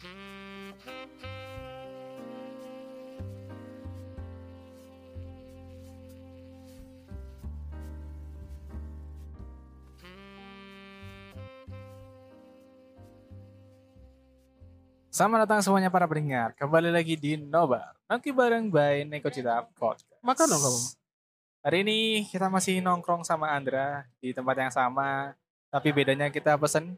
Selamat datang semuanya para pendengar. Kembali lagi di Nobar. Nanti bareng by Neko Cita Podcast. Makan dong kamu. Hari ini kita masih nongkrong sama Andra di tempat yang sama. Tapi bedanya kita pesen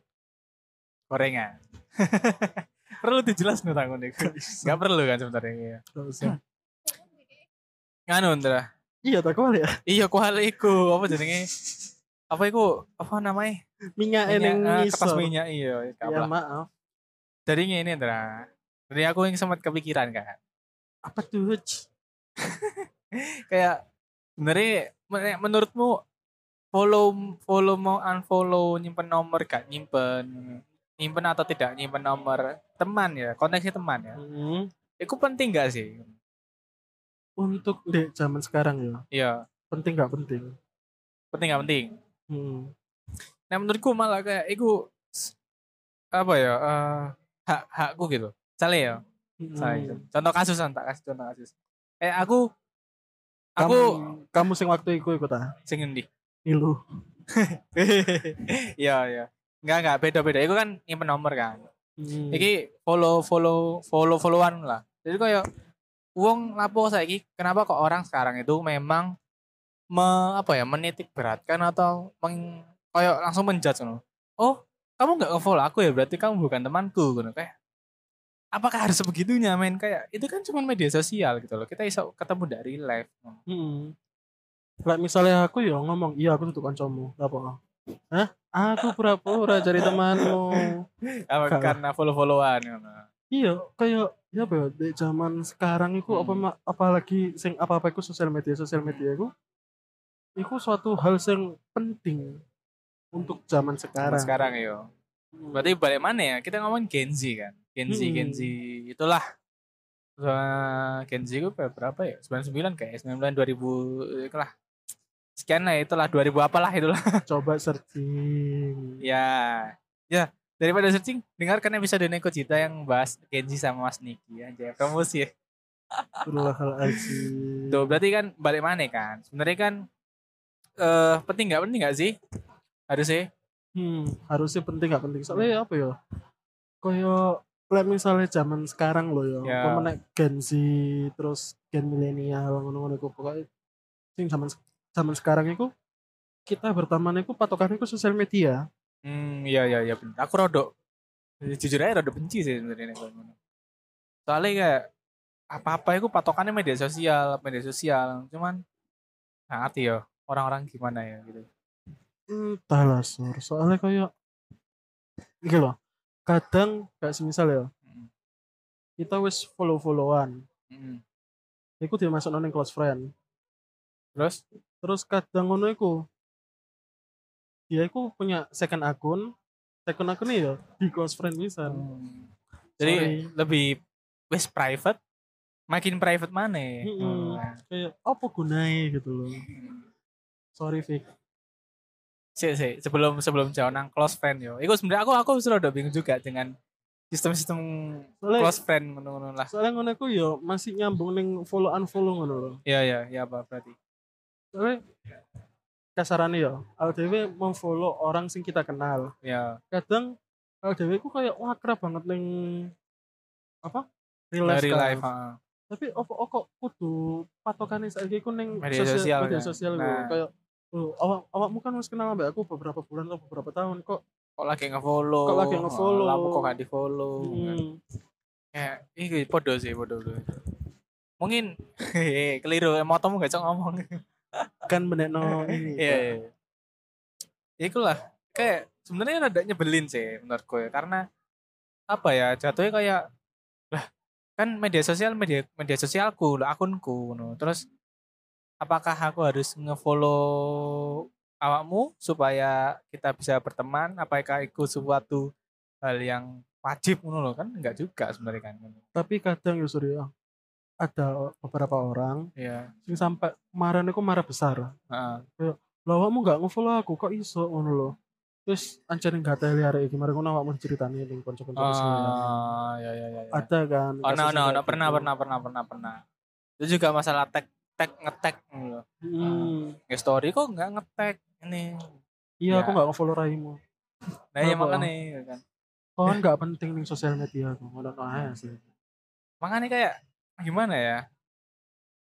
gorengan. perlu dijelas nih tanggung nih. Gak perlu kan sebenarnya. Iya. Gak usah. Nganu Andra. Iya tak kau ya. Iya kuali iku. Apa jenenge? Apa iku? Apa namanya? Minyak Minyak, eneng eh, ngisor. kertas minyak iya. Ya maaf. Dari ini Andra. Jadi aku yang sempat kepikiran kan. Apa tuh? Kayak sebenarnya men- menurutmu follow follow mau unfollow nyimpen nomor gak nyimpen nyimpen atau tidak nyimpen nomor teman ya koneksi teman ya Hmm. itu penting gak sih Untuk di zaman sekarang ya. iya Penting gak penting? penting gak penting Hmm. nah menurutku malah kayak itu apa ya eh, hak hakku gitu misalnya ya Hmm. misalnya, contoh kasus tak kasih contoh kasus kayak aku Kamu, aku kamu sing waktu itu ikut ah. sing endi Ilu. Iya iya. Enggak enggak beda-beda. Itu kan nyimpen nomor kan. Hmm. Iki follow follow follow followan lah. Jadi kayak uang lapo saiki kenapa kok orang sekarang itu memang me, apa ya menitik beratkan atau meng, kayak langsung menjudge ngono. Oh, kamu nggak nge-follow aku ya berarti kamu bukan temanku gitu kayak apakah harus sebegitunya men kayak itu kan cuma media sosial gitu loh kita bisa ketemu dari live Hmm. Lah misalnya aku ya ngomong, iya aku tuh kancamu. Apa? Hah? Aku pura-pura cari temanmu. apa Kalau- karena follow followan ngono. Iya, kayak ya apa ya di zaman sekarang itu apa Hmm. ma- apalagi sing apa-apa itu sosial media sosial media itu itu suatu hal yang penting untuk zaman sekarang. sekarang yo Berarti balik mana ya? Kita ngomong Gen Z kan. Gen Z, Hmm. Gen Z itulah. Soalnya Gen Z itu berapa ya? 99 kayak 99 2000 itu lah. Sekian lah itulah 2000 apalah itulah. Coba searching. ya. Ya, daripada searching dengarkan episode Neko Cita yang bahas Z sama Mas Niki aja. Hal aji. Tuh, berarti kan balik mana kan? Sebenarnya kan eh penting nggak penting nggak sih? Harusnya. Hmm, harusnya penting gak penting. Soalnya apa ya? Kayak kayak misalnya zaman sekarang loh ya. Apa menek Gen Z terus Gen milenial ngono-ngono iku pokoknya sing zaman zaman sekarang itu kita berteman itu patokannya itu sosial media. Hmm, iya iya iya. Aku rodok jujur aja rodok benci sih sebenarnya. Soalnya kayak apa-apa itu patokannya media sosial, media sosial. Cuman ngerti ya orang-orang gimana ya gitu. Entahlah sur. Soalnya kayak iki loh. Kadang kayak semisal ya, Mm, kita wis follow-followan. mm. Iku dia masuk nang close friend. Terus Terus kadang ngono iku dia iku punya second akun. Second akunnya ya di close friend bisa. hmm. jadi Sorry. lebih wes private makin private mana? Mm-mm. Oh. Kayak apa gunanya gitu loh. Sorry Vic. Sih, sih, sebelum sebelum jauh nang close friend yo. Iku sebenarnya aku aku sudah udah bingung juga dengan sistem-sistem Soalnya close friend ngono-ngono lah. soalnya ngono iku ya masih nyambung ning follow unfollow ngono loh. Iya iya iya apa berarti? Soalnya kasarannya ya, LDW memfollow orang sing kita kenal. Ya, kadang LDW ku kayak wah kerap banget neng apa real life, dari kan. heeh. tapi opo kok kudu patokannya saiki ku neng Media sosial, media kan? sosial. Nah. kayak oh, awak awakmu kan wis kenal ambek aku beberapa bulan atau beberapa tahun kok kok lagi nge-follow Kok lagi nge-follow. lalu kok gak di-follow hmm, ya ini podo sih podo podo. mungkin keliru motomu gak cok ngomong kan menekno ini iya iya. Ya itulah kayak sebenarnya rada nyebelin sih menurutku ya karena apa ya jatuhnya kayak lah kan media sosial media media sosialku lah akunku no. terus apakah aku harus ngefollow awakmu supaya kita bisa berteman? Apakah itu suatu hal yang wajib ngono kan? Enggak juga sebenarnya kan tapi kadang ya Surya ada beberapa orang ya sing sampai kemarin aku marah besar heeh. lah awakmu gak ngefollow aku kok iso ngono loh terus anjir nggak teli hari iki mari ngono awakmu ceritani ning kanca-kanca sekalian. Oh, ya ya ya. ya. Ada kan. Oh, no, no, no, gitu. pernah, pernah, pernah, pernah, pernah. Itu juga masalah tag, tag, ngetek, loh. Hmm. Nge story kok nggak ngetek ini. Iya, Ya. aku nggak nge-follow raimu. Nah, ya makanya, gitu kan. Kan nggak penting ning sosial media aku. Ngono aja sih. Makanya kayak gimana ya?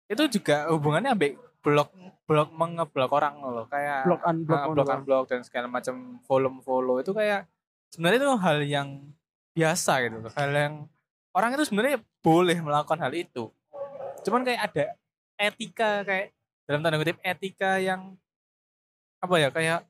Itu juga hubungannya ambek blog, blog mengeblok orang loh, kayak Blok unblock Ah, ngono blog kan. unblock dan segala macam follow follow itu kayak sebenarnya itu hal yang biasa gitu loh. Hal yang orang itu sebenarnya boleh melakukan hal itu. Cuman kayak ada etika kayak dalam tanda kutip etika yang apa ya kayak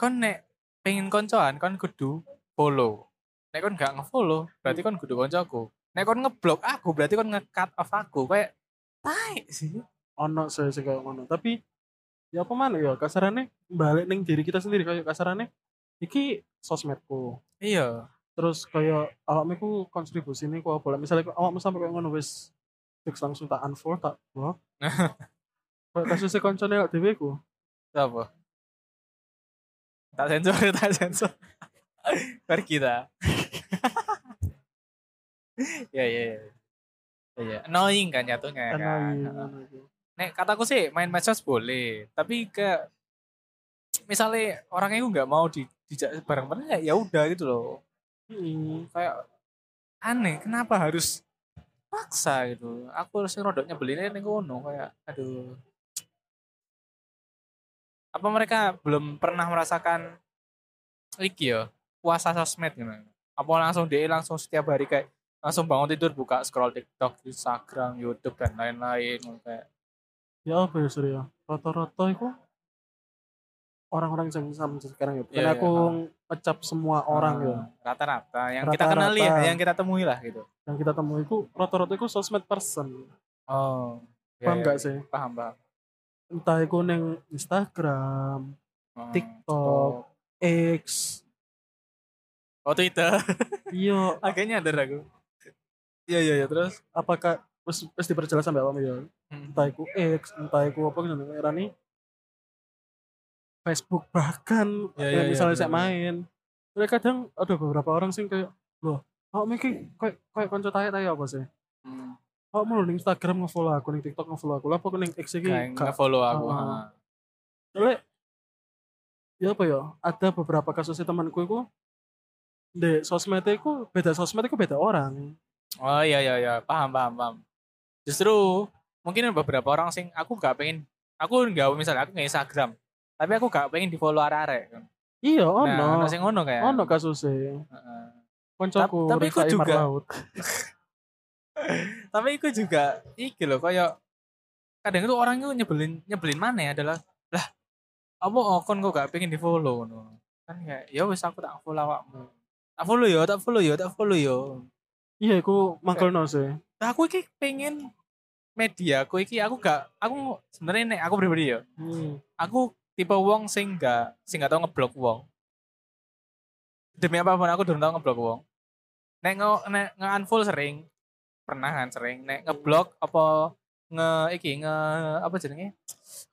kon nek pengen koncoan kon kudu follow. Nek kon gak nge-follow berarti kon kudu koncoku. Nek kon ngeblok aku berarti kon nge-cut off aku. Kayak tai sih. ono saya sih kayak ngono. Tapi ya apa mana ya kasarannya balik ning diri kita sendiri. Kayak kasarannya iki sosmedku. Iya. terus kayak awakmu ku kontribusi ini ku apa? Lah misalnya awakmu sampai kayak ngono wis fix langsung tak unfollow tak blok kayak kasusnya koncone awak dhewe ku. Apa. Tak sensor tak sensor. Pergi ta ya ya ya ya annoying kan jatuhnya kan? Kan nek kataku sih main medsos boleh tapi ke misalnya orangnya itu nggak mau di dijak bareng-bareng ya ya udah gitu loh. Hmm. kayak aneh kenapa harus paksa gitu? Aku harus rodoknya belinya nih kono kayak aduh. Apa mereka belum pernah merasakan iki ya puasa sosmed gitu apa langsung dia langsung setiap hari kayak langsung bangun tidur buka scroll TikTok, Instagram, YouTube dan lain-lain kayak. Ya apa ya Surya rata-rata itu orang-orang yang sama sekarang ya. Bukan Iya, iya, aku ngecap semua orang ya. Ah, rata-rata. Yang kita kenali ya, yang kita temui lah gitu. yang kita temui itu rata-rata itu sosmed person. Oh, paham nggak sih? Paham, paham. entah itu neng Instagram Oh, TikTok X. Oh, Twitter. iya. Agaknya ada aku. Iya, iya, iya, terus apakah wis wis diperjelas sampai apa ya Hmm. entah itu X entah itu apa gitu era nih? Facebook bahkan ya, iya, misalnya bener, saya main. Mereka kadang ada beberapa orang sih kayak loh oh mikir kayak kayak konco tanya tanya apa sih? Hmm. oh mau ning Instagram nge-follow aku ning TikTok nge-follow aku lah apa ning X iki? Kayak gak. nge-follow aku. Soalnya ya apa ya ada beberapa kasusnya temanku itu di sosmed itu beda sosmed itu beda orang Oh iya iya iya, paham paham paham. Justru mungkin beberapa orang sing aku gak pengen aku nggak misalnya aku nggak Instagram, tapi aku gak pengen di follow arek-arek. iya ono Nah, ono sing ngono kayak. ono kasusnya Heeh. koncoku Tapi- Rifai juga- tapi itu juga iki loh kayak kadang itu orang itu nyebelin nyebelin mana ya adalah lah apa kon kok gak pengen di follow no kan kayak ya wis aku tak follow awakmu tak follow yo tak follow yo tak follow yo iya aku mangkelno sih. Nah, aku iki pengen media aku iki aku gak aku sebenarnya nek aku pribadi ya hmm. aku tipe wong sing gak sing gak tau ngeblok wong. Demi apa pun aku durung tau ngeblok wong. Nek nge nek nge unfollow sering pernah kan sering nek ngeblok apa nge iki nge apa jenenge?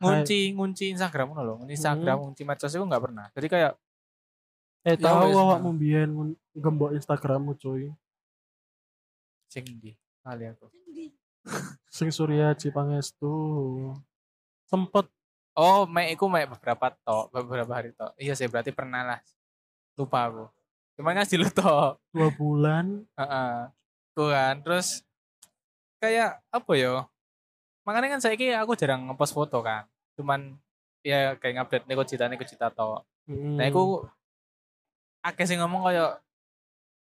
Ngunci ngunci Instagram ngono lho ngunci Instagram ngunci medsos itu nggak pernah. Jadi kayak eh Ya tahu awakmu mbiyen gembok Instagrammu cuy sing di kali aku sing Surya Cipangestu sempet oh mek iku mek beberapa tok beberapa hari tok iya sih berarti pernah lah lupa aku cuman ngasih lu tok dua bulan Heeh. Tuh kan, terus kayak apa ya? Makanya kan saya aku jarang ngepost foto kan. Cuman ya kayak ngupdate nego cita nego cita to. hmm. Nah, aku akeh sing ngomong kayak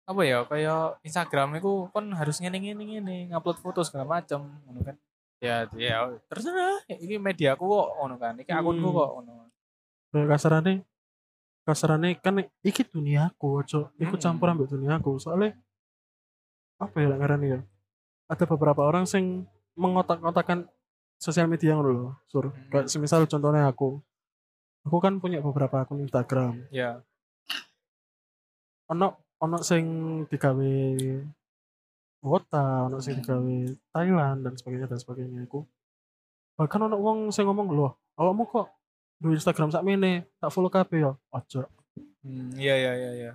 apa ya kayak Instagram itu kan harus ngene ngene ngene ngupload foto segala macam ngono kan. Ya ya terserah ini media aku kok ngono kan. Iki akunku Hmm. kok ngono. Kayak kasarane kasarane kan iki duniaku ojo ikut Hmm. campur ambek duniaku. Soalnya apa ya ngarani ya? Ada beberapa orang sing mengotak-ngotakan sosial media ngono lho sur. Hmm. kayak semisal contohnya aku. Aku kan punya beberapa akun Instagram. Ya. Ono ono sing digawe kota ono sing digawe Thailand dan sebagainya dan sebagainya aku bahkan ono wong sing ngomong loh awakmu kok di Instagram sak mene tak follow kabeh ya ojo Hmm, iya iya iya iya.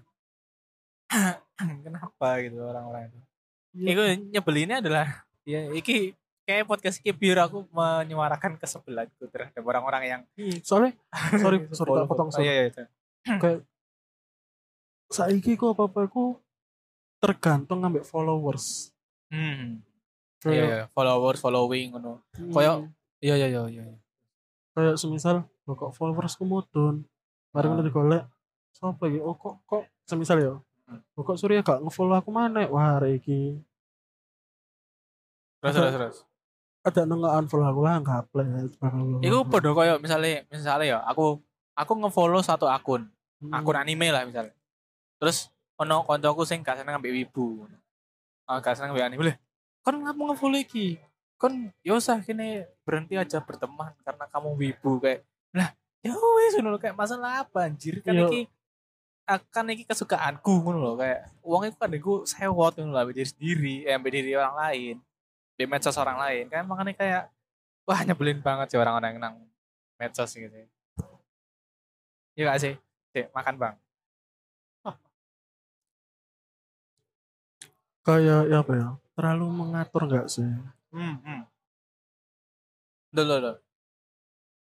Kenapa gitu orang-orang itu? Iya. Iku nyebelinnya adalah ya iki kayak podcast iki biar aku menyuarakan kesebelanku terhadap orang-orang yang Iya, soalnya sorry sorry tak potong Oh, iya iya. iya. kayak saiki ku apa apa ku tergantung ngambil followers Hmm. Iya kayak iya, followers, following ngono. hmm, kayak- Iya iya iya iya. kayak semisal lo kok followers ku mudun mari Ah. ngono digolek sapa iki oh kok kok semisal ya oh, kok Surya gak ngefollow aku mana wah hari iki Terus terus terus. ada nang nggak unfollow aku lah nggak play Iku podo koyo misalnya misalnya ya aku aku ngefollow satu akun, Hmm. akun anime lah misalnya. Terus ono koncoku sing gak seneng ambek wibu. Ah gak seneng ambek anime. Lah, kon ngamu ngefollow iki? Kon ya usah kene berhenti aja berteman karena kamu wibu kayak. Lah, ya wis ngono lho, kayak masalah apa anjir kan Iya. iki akan iki kesukaanku ngono lho kayak uang itu kan iku sewot ngono lah diri sendiri, eh, ambek diri orang lain. Di medsos orang lain kan makanya kayak wah nyebelin banget sih orang-orang yang nang medsos gitu. Iya gak sih? Cek, makan bang. Kayak ya apa ya terlalu mengatur nggak sih Hmm, hmm. Dulu, dulu.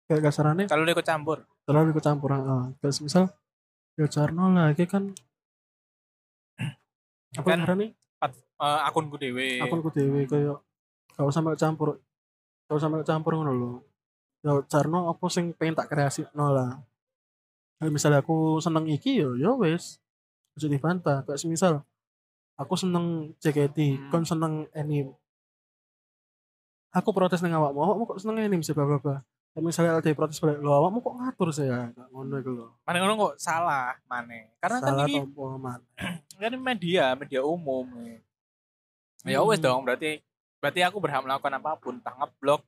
kayak kasarannya Kalau dia ikut campur. terlalu ikut campur ah kayak semisal ya Carno lah iki kan apa Kan- nih Eh, akunku dewe. akunku dewe kayak usah sampai campur usah sampai campur ngono lho ya Carno apa sing pengen tak kreasi no lah Kayak misalnya aku seneng iki yo ya wes aja dibantah kayak semisal aku seneng JKT Hmm. kon seneng anime aku protes nang awakmu awakmu kok seneng anime sih bla bla misalnya ada protes balik lo awakmu kok ngatur sih ya ngono iku lho Mana ngono kok salah, mana? Karena salah kan ini tompo man kan ini media, media umum. Ya wes Hmm. dong, berarti berarti aku berhak melakukan apa pun, entah ngeblok,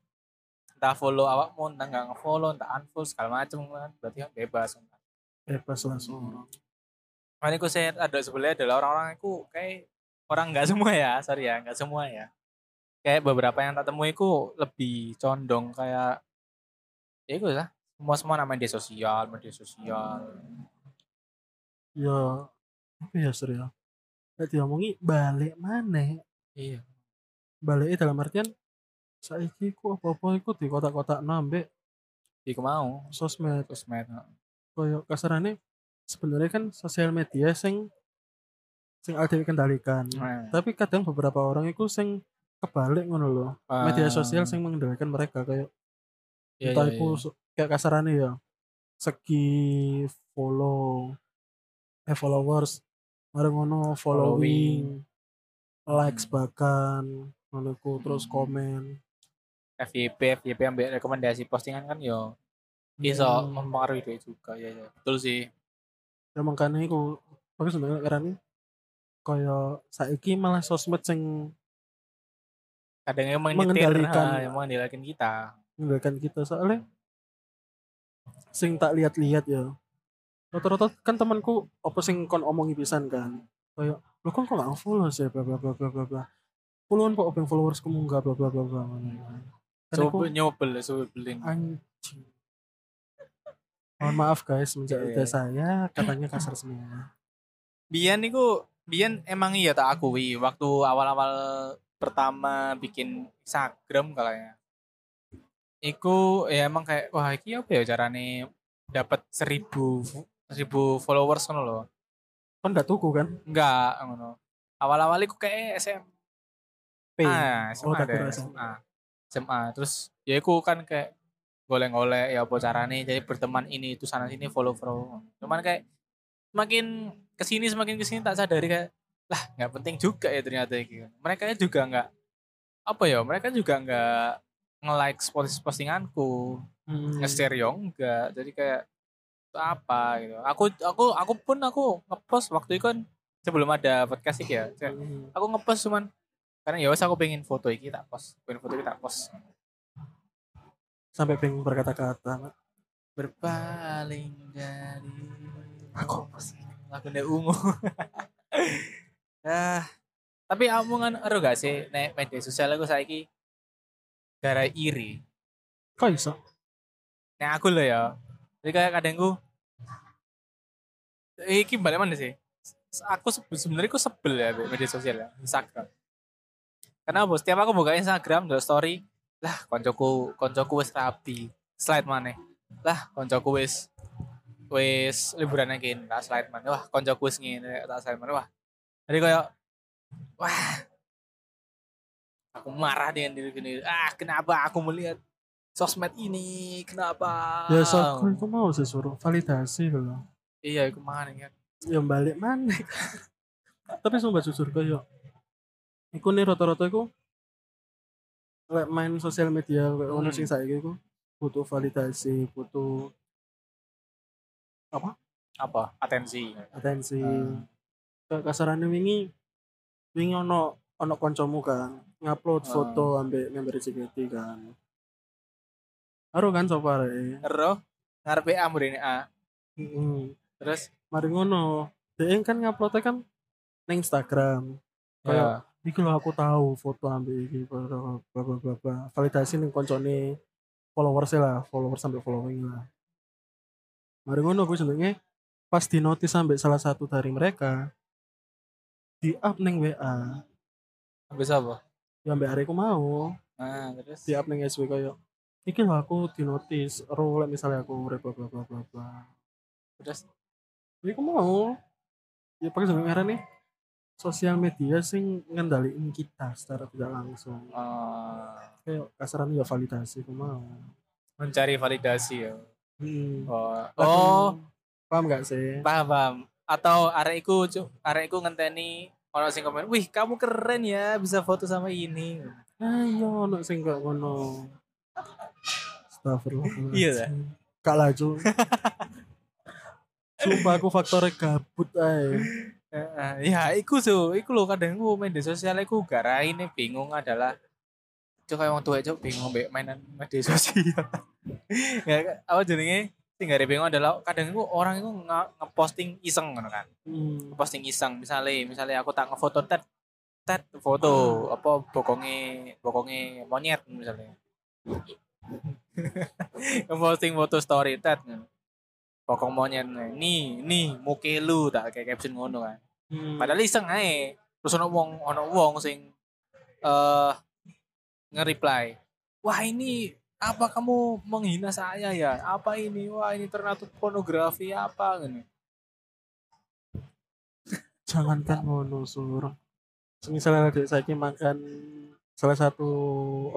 entah follow awakmu, entah nggak ngefollow, entah unfollow segala macam kan. Berarti kan bebas. bebas langsung Makanya aku saya ada sebenarnya adalah orang-orang itu kayak orang nggak semua ya, sorry ya, nggak semua ya. Kayak beberapa yang tak temui itu lebih condong kayak ya itu lah. Semua semua nama media sosial, media sosial. ya apa ya sur ya Kayak diomongi balik mana Iya. baliknya dalam artian saiki ku apa-apa iku di kotak-kotak nambah Iku mau sosmed sosmed. koyo kasarane sebenarnya kan sosial media sing sing ada dikendalikan Nah, tapi kadang beberapa orang itu sing kebalik ngono loh media sosial Ah, sing mengendalikan mereka kayak iya, entah iku iya. so- kayak kasarane ya segi follow eh followers bareng ngono following, likes Hmm. bahkan ngono iku, terus Hmm. komen FYP, FYP ambil rekomendasi postingan kan yo bisa Hmm. mempengaruhi dia juga ya, ya. Betul sih. Ya makanya iku bagus sebenarnya karena kaya saiki malah sosmed sing Kadang yang menyetir, Mengendalikan. ah, yang mengendalikan kita. mengendalikan kita soalnya sing tak lihat-lihat ya rata-rata kan temanku apa sing kon omongi pisan kan kayak lo kon kok gak follow sih bla bla bla bla bla bla puluhan kok open followers kamu enggak bla bla bla bla kan So, aku nyobel, nyobelin. anjing mohon maaf guys menjak Iya. lidah saya katanya kasar semua Bian niku Bian emang iya tak akui waktu awal-awal pertama bikin Instagram kalanya. Iku ya emang kayak wah iki apa ya carane dapat seribu seribu followers ngono loh. kan gak tuku kan Enggak ngono. Awal-awal iku kayak SM P Ah, Oh, SMA deh, kira SMA. SMA. Terus ya iku kan kayak golek-golek ya apa carane jadi berteman ini itu sana sini follow follow. Cuman kayak semakin ke sini semakin ke sini tak sadari kayak lah nggak penting juga ya ternyata gitu. Mereka juga nggak apa ya mereka juga nggak nge-like post- postinganku Hmm. nge-share ya enggak jadi kayak apa gitu aku aku aku pun aku ngepost waktu itu kan sebelum ada podcast ya Hmm. aku ngepost cuman karena ya aku pengen foto iki tak post pengen foto iki tak post sampai pengen berkata-kata berpaling dari Aku lagu ndek ungu ah tapi omongan ero gak sih nek media sosial aku saiki gara iri kok iso nek aku loh ya jadi kayak kadangku iki balik mana sih? Aku se- sebenarnya aku sebel ya media sosial ya, Instagram. Karena apa? Setiap aku buka Instagram, ada story, lah koncoku koncoku wis rapi, slide mana? Lah koncoku wis wis liburan lagi, tak slide mana? Wah koncoku wis ngene, tak slide mana? Wah, jadi kayak wah aku marah dengan diri sendiri. Ah kenapa aku melihat sosmed ini? Kenapa? Ya so aku mau sih suruh validasi loh. Iya, aku mana kan? Ya balik mana? Tapi sumpah jujur kayak iku nih rata-rata iku lek main sosial media kayak ono Hmm. sing saiki iku butuh validasi, butuh Apa? Atensi. atensi. Hmm. Kasarannya wingi wingi ono ono koncomu kan ngupload Hmm. foto ambek member JKT kan. Aro kan coba re. Ero ngarepe A mrene A. Heeh. Terus Mari ngono. Dia kan nguploadnya kan nang Instagram. ya, Kayak iki lho aku tahu foto ambil iki bla bla bla bla. Validasi ning koncone followers lah, followers sampai following lah. Mari ngono gue jenenge pas di notice sampai salah satu dari mereka di up neng WA habis apa? ya ambek hari aku mau Nah, terus di up neng SW kayak iki lho aku di notice role misalnya aku bla bla bla bla bla terus ya aku mau ya pakai sampai ngaran nih sosial media sing ngendaliin kita secara tidak langsung eh, kayak kasaran ya validasi mau mencari validasi ya. hmm. Oh, oh paham gak sih paham paham. Atau arek iku Cuk, arek iku ngenteni ono sing komen, "Wih, kamu keren ya bisa foto sama ini." ayo ono sing gak ngono Astagfirullah Iya, dah. Gak laju Sumpah aku faktornya gabut Heeh, ya iku so, iku lho kadang ku media sosial iku garaine bingung adalah cuk kayak wong tua cuk bingung mbek mainan media sosial. ya apa sing gare bingung adalah kadang iku orang nge- ngeposting iseng kan. hmm. Ngeposting iseng misalnya misalnya aku tak ngefoto tet tet foto apa bokonge bokonge monyet misalnya. ngeposting foto story tet bokong monyet nih nih muke lu tak kayak caption ngono kan. Hmm. Padahal iseng ae. Terus ono wong ono wong sing eh nge-reply. Wah, ini apa kamu menghina saya ya? Apa ini? Wah, ini ternyata pornografi apa gini. Jangankan ngono sur Misalnya adik saya makan Salah satu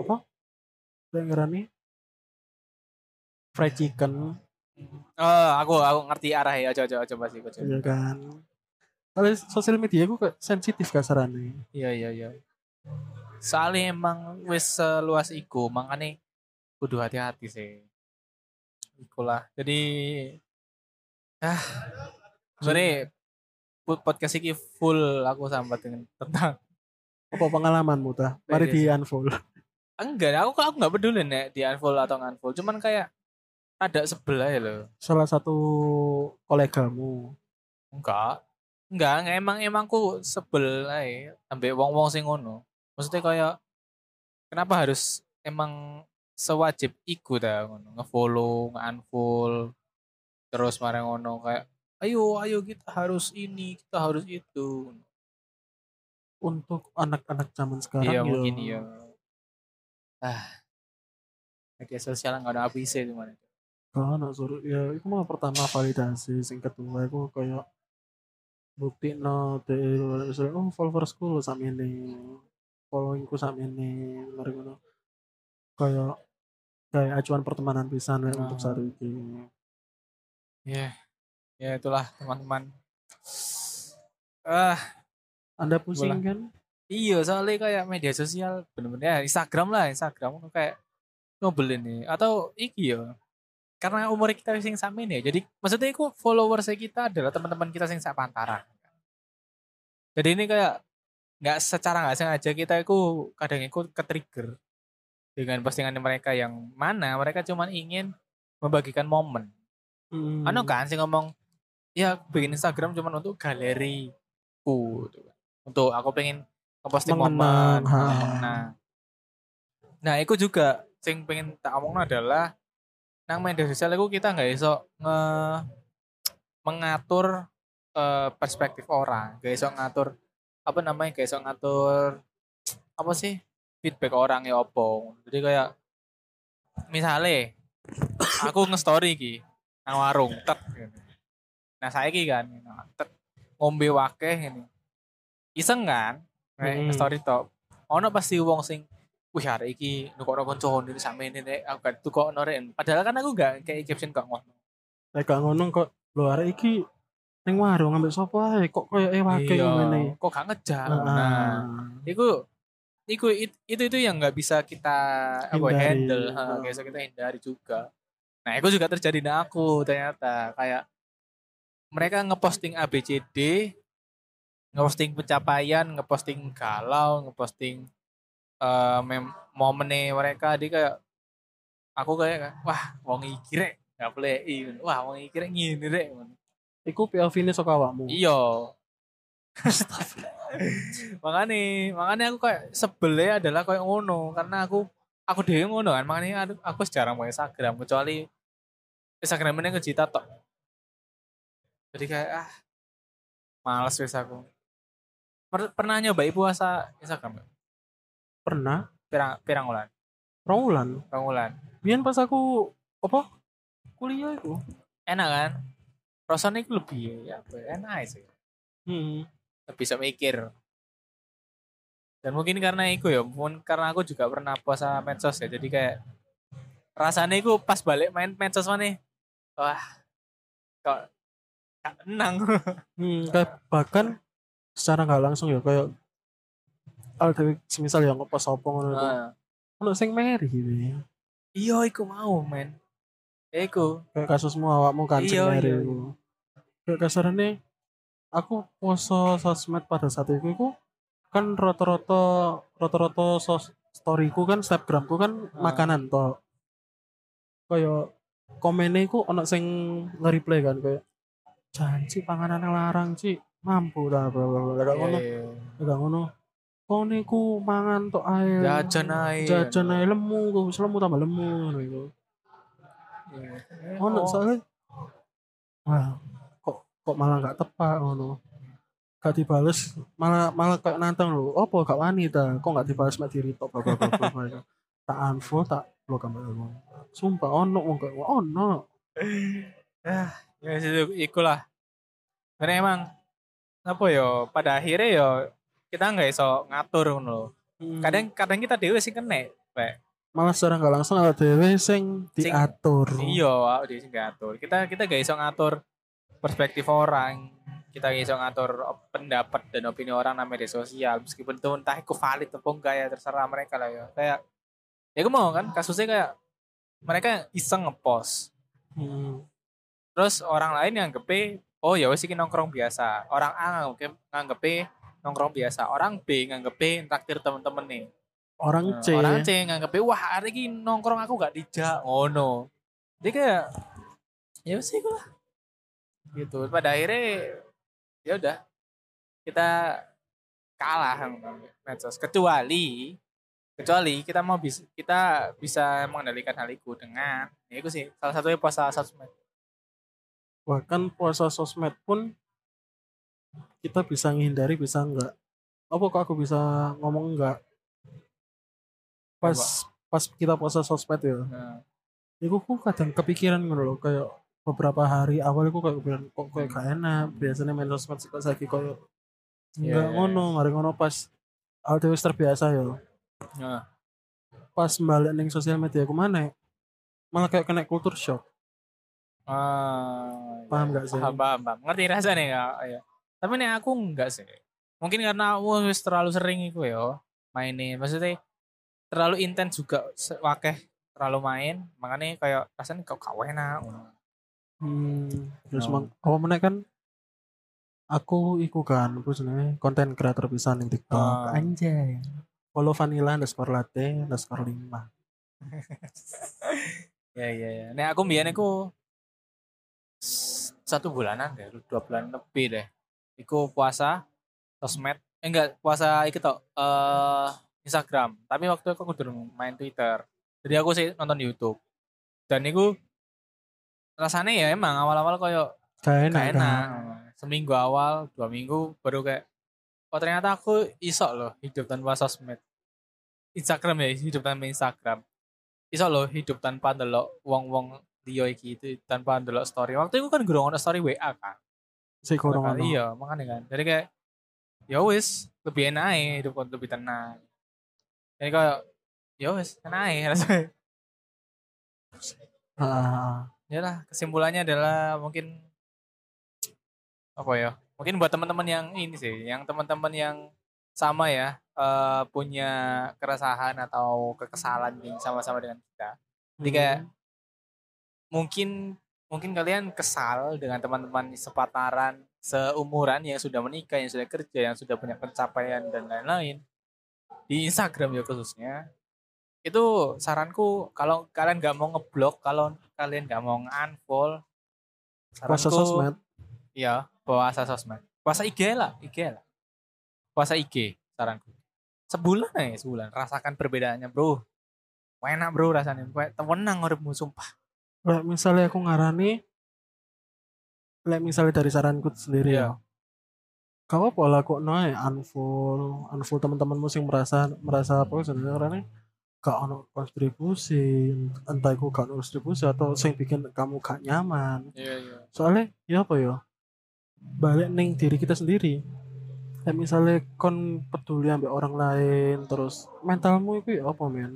Apa Yang ngerani Fried chicken Oh, aku aku ngerti arah ya. Coba coba coba sih, coba. Iya kan Kalau sosial media aku kayak sensitif kasarannya Iya, iya, iya. Soalnya emang wis seluas iku, makanya kudu hati-hati sih. Ikulah. Jadi ah sebenarnya pod- podcast ini full aku sambat dengan tentang Apa pengalamanmu tah? Mari di unfollow enggak aku aku nggak peduli nek di unfollow atau unfollow cuman kayak ada sebelah ya loh. Salah satu kolegamu. Enggak. Enggak emang emang aku sebel ae ambek wong-wong sing ngono. Maksudnya kayak kenapa harus emang sewajib iku dah ngono? Ngefollow nge-unfollow. Terus marah ngono kayak ayo ayo kita harus ini kita harus itu. Untuk anak-anak zaman sekarang iya ya, mungkin iya. Ah. Media sosial nggak ada habisnya itu Gak ada suruh ya itu mah pertama validasi sing kedua aku kayak bukti no de misalnya oh followersku lo sama ini followingku sama ini mari ngono kayak kayak acuan pertemanan pisan ya untuk Ah. saat ini ya ya itulah teman-teman ah anda pusing Bola. kan Iya, soalnya kayak media sosial bener-bener ya Instagram lah, Instagram kayak ngebelin nih atau iki ya. Karena umur kita sing sama ini ya. Jadi maksudnya itu followers kita adalah teman-teman kita sing sak pantaran. Jadi ini kayak nggak secara nggak sengaja kita itu kadang ikut ke trigger dengan postingan mereka yang mana mereka cuma ingin membagikan momen. hmm. Anu kan sih ngomong ya aku bikin Instagram cuma untuk galeriku gitu kan. Untuk aku pengen ngeposting Mengenang, momen, mengenang. Nah, itu juga sing pengen tak omong adalah nang media sosial itu kita nggak iso nge mengatur eh, perspektif orang gak iso ngatur apa namanya gak iso ngatur apa sih feedback orang ya opo jadi kayak misalnya aku nge-story iki nang warung tet gitu. nah saya kan nah, tet ngombe wakeh ini iseng kan hmm. story top ono pasti wong sing wih hari iki nukok konco ini sama ini nek. Aku gak tukok noren padahal kan aku gak kayak caption kok ngono. Lek gak ngono kok. Lho arek iki ning warung ngambil sapa ae? Kok koyo ewake ngene. kok gak ngejar nah Nah, itu itu itu itu yang nggak bisa kita apa Hindari. handle. Ha, bisa kita hindari juga. Nah itu juga terjadi di aku ternyata. Kayak mereka ngeposting ABCD ngeposting pencapaian ngeposting galau ngeposting mem momennya mereka di kayak aku kayak wah wong iki rek nggak boleh wah wong iki rek ngini rek iku POV-ne saka awakmu. Iya. makanya makanya aku kayak sebelnya adalah kayak ngono karena aku aku dewe ngono kan makanya aku, aku jarang main Instagram kecuali Instagram ini ngejita tok jadi kayak ah males wes aku Per- pernah nyoba puasa Instagram? Pernah pirang pirang bulan rong wulan. pirang bulan Biyen pas aku apa? Kuliah iku. enak kan rasanya itu lebih ya apa ya, enak sih Hmm. bisa mikir dan mungkin karena itu ya mungkin karena aku juga pernah puasa medsos ya jadi kayak rasanya itu pas balik main medsos mana wah kok tenang Hmm, bahkan secara nggak langsung ya kayak al dewe semisal yang ngepost apa ngono iku. Nah, Ono sing meri gitu. ya. iya iku mau men iku Kayak kasusmu awakmu kan sing Iya, meri iya, iku. Kayak kasarane aku poso sosmed pada saat itu iku kan rata-rata rata-rata sos storyku kan snapgramku kan Ah. makanan toh. Kayak komennya iku ono sing nge-reply kan kayak janji panganan larang Ci mampu dah bla bla bla Kayak ngono Iya, Gak ngono. Kau niku mangan tok ae. jajan ae Jajan ae lemu, wis lemu tambah lemu ngono iku. Ono Oh, soalnya wah, kok kok malah gak tepat ngono. Gak dibales, malah malah kayak nantang lho. Apa gak wani ta? Kok gak dibales mek diri tok bla. Tak unfollow tak blok gambar ngono. Sumpah ono wong kayak ono. ya itu ikulah karena emang apa yo pada akhirnya yo kita nggak iso ngatur ngono lho. Hmm. kadang kadang kita dewe sih kena Pak. malah secara gak langsung ada dhewe sing Sing- diatur. iya dhewe sing ngatur kita kita gak iso ngatur perspektif orang kita gak iso ngatur pendapat dan opini orang nama media sosial meskipun itu entah itu valid atau enggak ya terserah mereka lah ya kayak ya gue mau kan kasusnya kayak mereka iseng ngepost Hmm. terus orang lain yang ngepe oh ya wes iki nongkrong biasa orang A nganggep nganggepe nongkrong biasa. Orang B nganggepe traktir temen-temen nih. Orang Nah, C. orang C nganggepe wah hari ini nongkrong aku gak dijak ngono. Jadi kayak ya wes iku lah. Gitu. Pada akhirnya ya udah kita kalah medsos. Kecuali kecuali kita mau bisa kita bisa mengendalikan hal itu dengan ya itu sih salah satunya puasa sosmed. Bahkan puasa sosmed pun kita bisa menghindari bisa enggak apa kok aku bisa ngomong enggak pas pas kita puasa sosmed ya nah, itu aku kadang kepikiran gitu loh kayak beberapa hari awal aku kayak kepikiran kok kayak gak enak biasanya main sosmed kok lagi kayak enggak Iya, iya, ngono mari ngono pas aku wis terbiasa ya nah. pas balik ning sosial media aku mana malah kayak kena kultur shock Ah, Paham iya. nggak sih? Paham, paham, paham. Ngerti rasanya ya, ya. Tapi nih aku enggak sih. Mungkin karena aku wis terlalu sering iku ya mainin. Maksudnya terlalu intens juga wakeh terlalu main, makanya kayak rasanya kok gak enak. Hmm, terus No. mang, apa meneh kan aku iku kan apa jenenge konten kreator pisan ning TikTok. Ah. Anjay. Follow vanilla underscore latte underscore 5. ya ya ya. Nih aku iku s- satu bulanan deh, dua bulan lebih deh. Iku puasa sosmed, eh, enggak puasa iki tok eh Instagram. Tapi waktu itu aku udah main Twitter. Jadi aku sih nonton YouTube. Dan itu rasanya ya emang awal-awal koyo Gak enak. gak enak. seminggu awal dua minggu baru kayak oh ternyata aku iso loh hidup tanpa sosmed Instagram ya hidup tanpa Instagram iso loh hidup tanpa delok wong-wong liyo iki itu tanpa delok story waktu itu kan gurung ono story WA kan Makanya- ono. iya makanya kan. Jadi kayak ya wis lebih enak aja hidup lebih tenang. Jadi kayak ya wis enak aja rasanya. Ah, ya lah kesimpulannya adalah mungkin apa ya mungkin buat teman-teman yang ini sih yang teman-teman yang sama ya eh, punya keresahan atau kekesalan nih sama-sama dengan kita. Jadi kayak hmm. mungkin mungkin kalian kesal dengan teman-teman sepataran seumuran yang sudah menikah yang sudah kerja yang sudah punya pencapaian dan lain-lain di Instagram ya khususnya itu saranku kalau kalian nggak mau ngeblok kalau kalian nggak mau unfollow puasa sosmed. Iya, puasa sosmed. Puasa IG lah, IG lah. Puasa IG, saranku. Sebulan aja, sebulan. Rasakan perbedaannya, bro. Enak bro rasanya. Temenang uripmu, sumpah. Lek misalnya aku ngarani lek misalnya dari saranku sendiri Iya. ya. Kau pola kok naik unfollow, unfollow teman-temanmu sing merasa merasa apa sebenarnya orangnya gak ono kontribusi, entah itu gak ono kontribusi atau sing bikin kamu gak nyaman. Iya, iya. Soalnya ya apa ya? Balik ning diri kita sendiri. Kayak misalnya kon peduli ambek orang lain terus mentalmu itu ya apa men?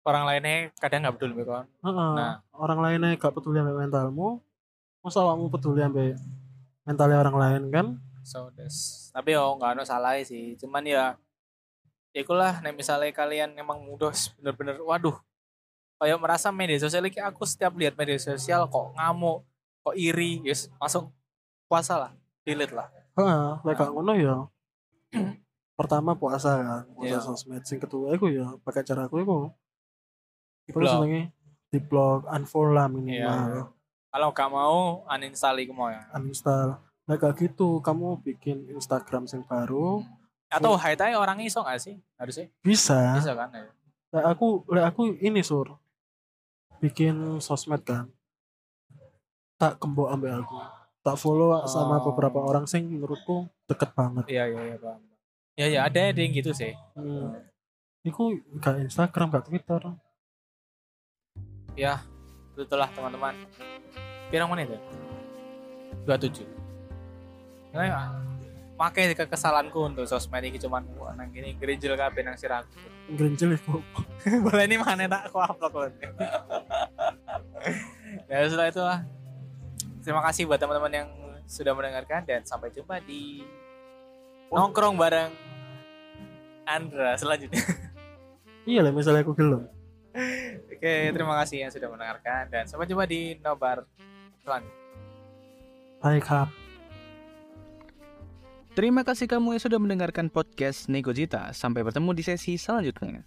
Orang lainnya kadang nggak peduli kan. Heeh. Nah. orang lainnya gak peduli ambek mentalmu. Masa kamu peduli ambek mentalnya orang lain kan? So, des. Tapi oh nggak ada salah sih. Cuman ya, ya ikulah. Nih misalnya kalian emang mudah bener-bener, waduh. Kayak merasa media sosial ini aku setiap lihat media sosial kok ngamuk, kok iri, yes, langsung puasa lah, delete lah. Heeh, lek gak ngono ya. Pertama puasa kan, puasa Iya. sosmed. Sing kedua iku ya pakai cara aku iku. Iku Di-block. senenge di blog, unfollow lah Iya. minimal. Kalau gak mau uninstall iku mau ya. Uninstall. Lek gak gitu, kamu bikin Instagram sing baru, Atau hide aja orangnya iso gak sih? Harusnya bisa. bisa kan ya. Lek aku, lek aku ini sur. Bikin sosmed kan. Tak kembok ambek aku. Tak follow sama Oh. beberapa orang sing menurutku deket banget. Iya iya iya paham. Ya ya ada ada yang gitu sih. Hmm. Iku gak Instagram, gak Twitter. Itulah teman-teman. Pirang menit ya? 27. Nah, pakai kekesalanku untuk sosmed ini cuman nang gini gerinjel kabeh nang sirahku. Gerinjel iku. Boleh ini mana tak aku upload loh. ya setelah itu lah. Terima kasih buat teman-teman yang sudah mendengarkan dan sampai jumpa di nongkrong bareng Andra selanjutnya. Iya lah misalnya aku gelem. Oke, terima kasih yang sudah mendengarkan dan sampai jumpa di nobar selanjutnya. Baik, Kak. Terima kasih kamu yang sudah mendengarkan podcast Negojita. Sampai bertemu di sesi selanjutnya.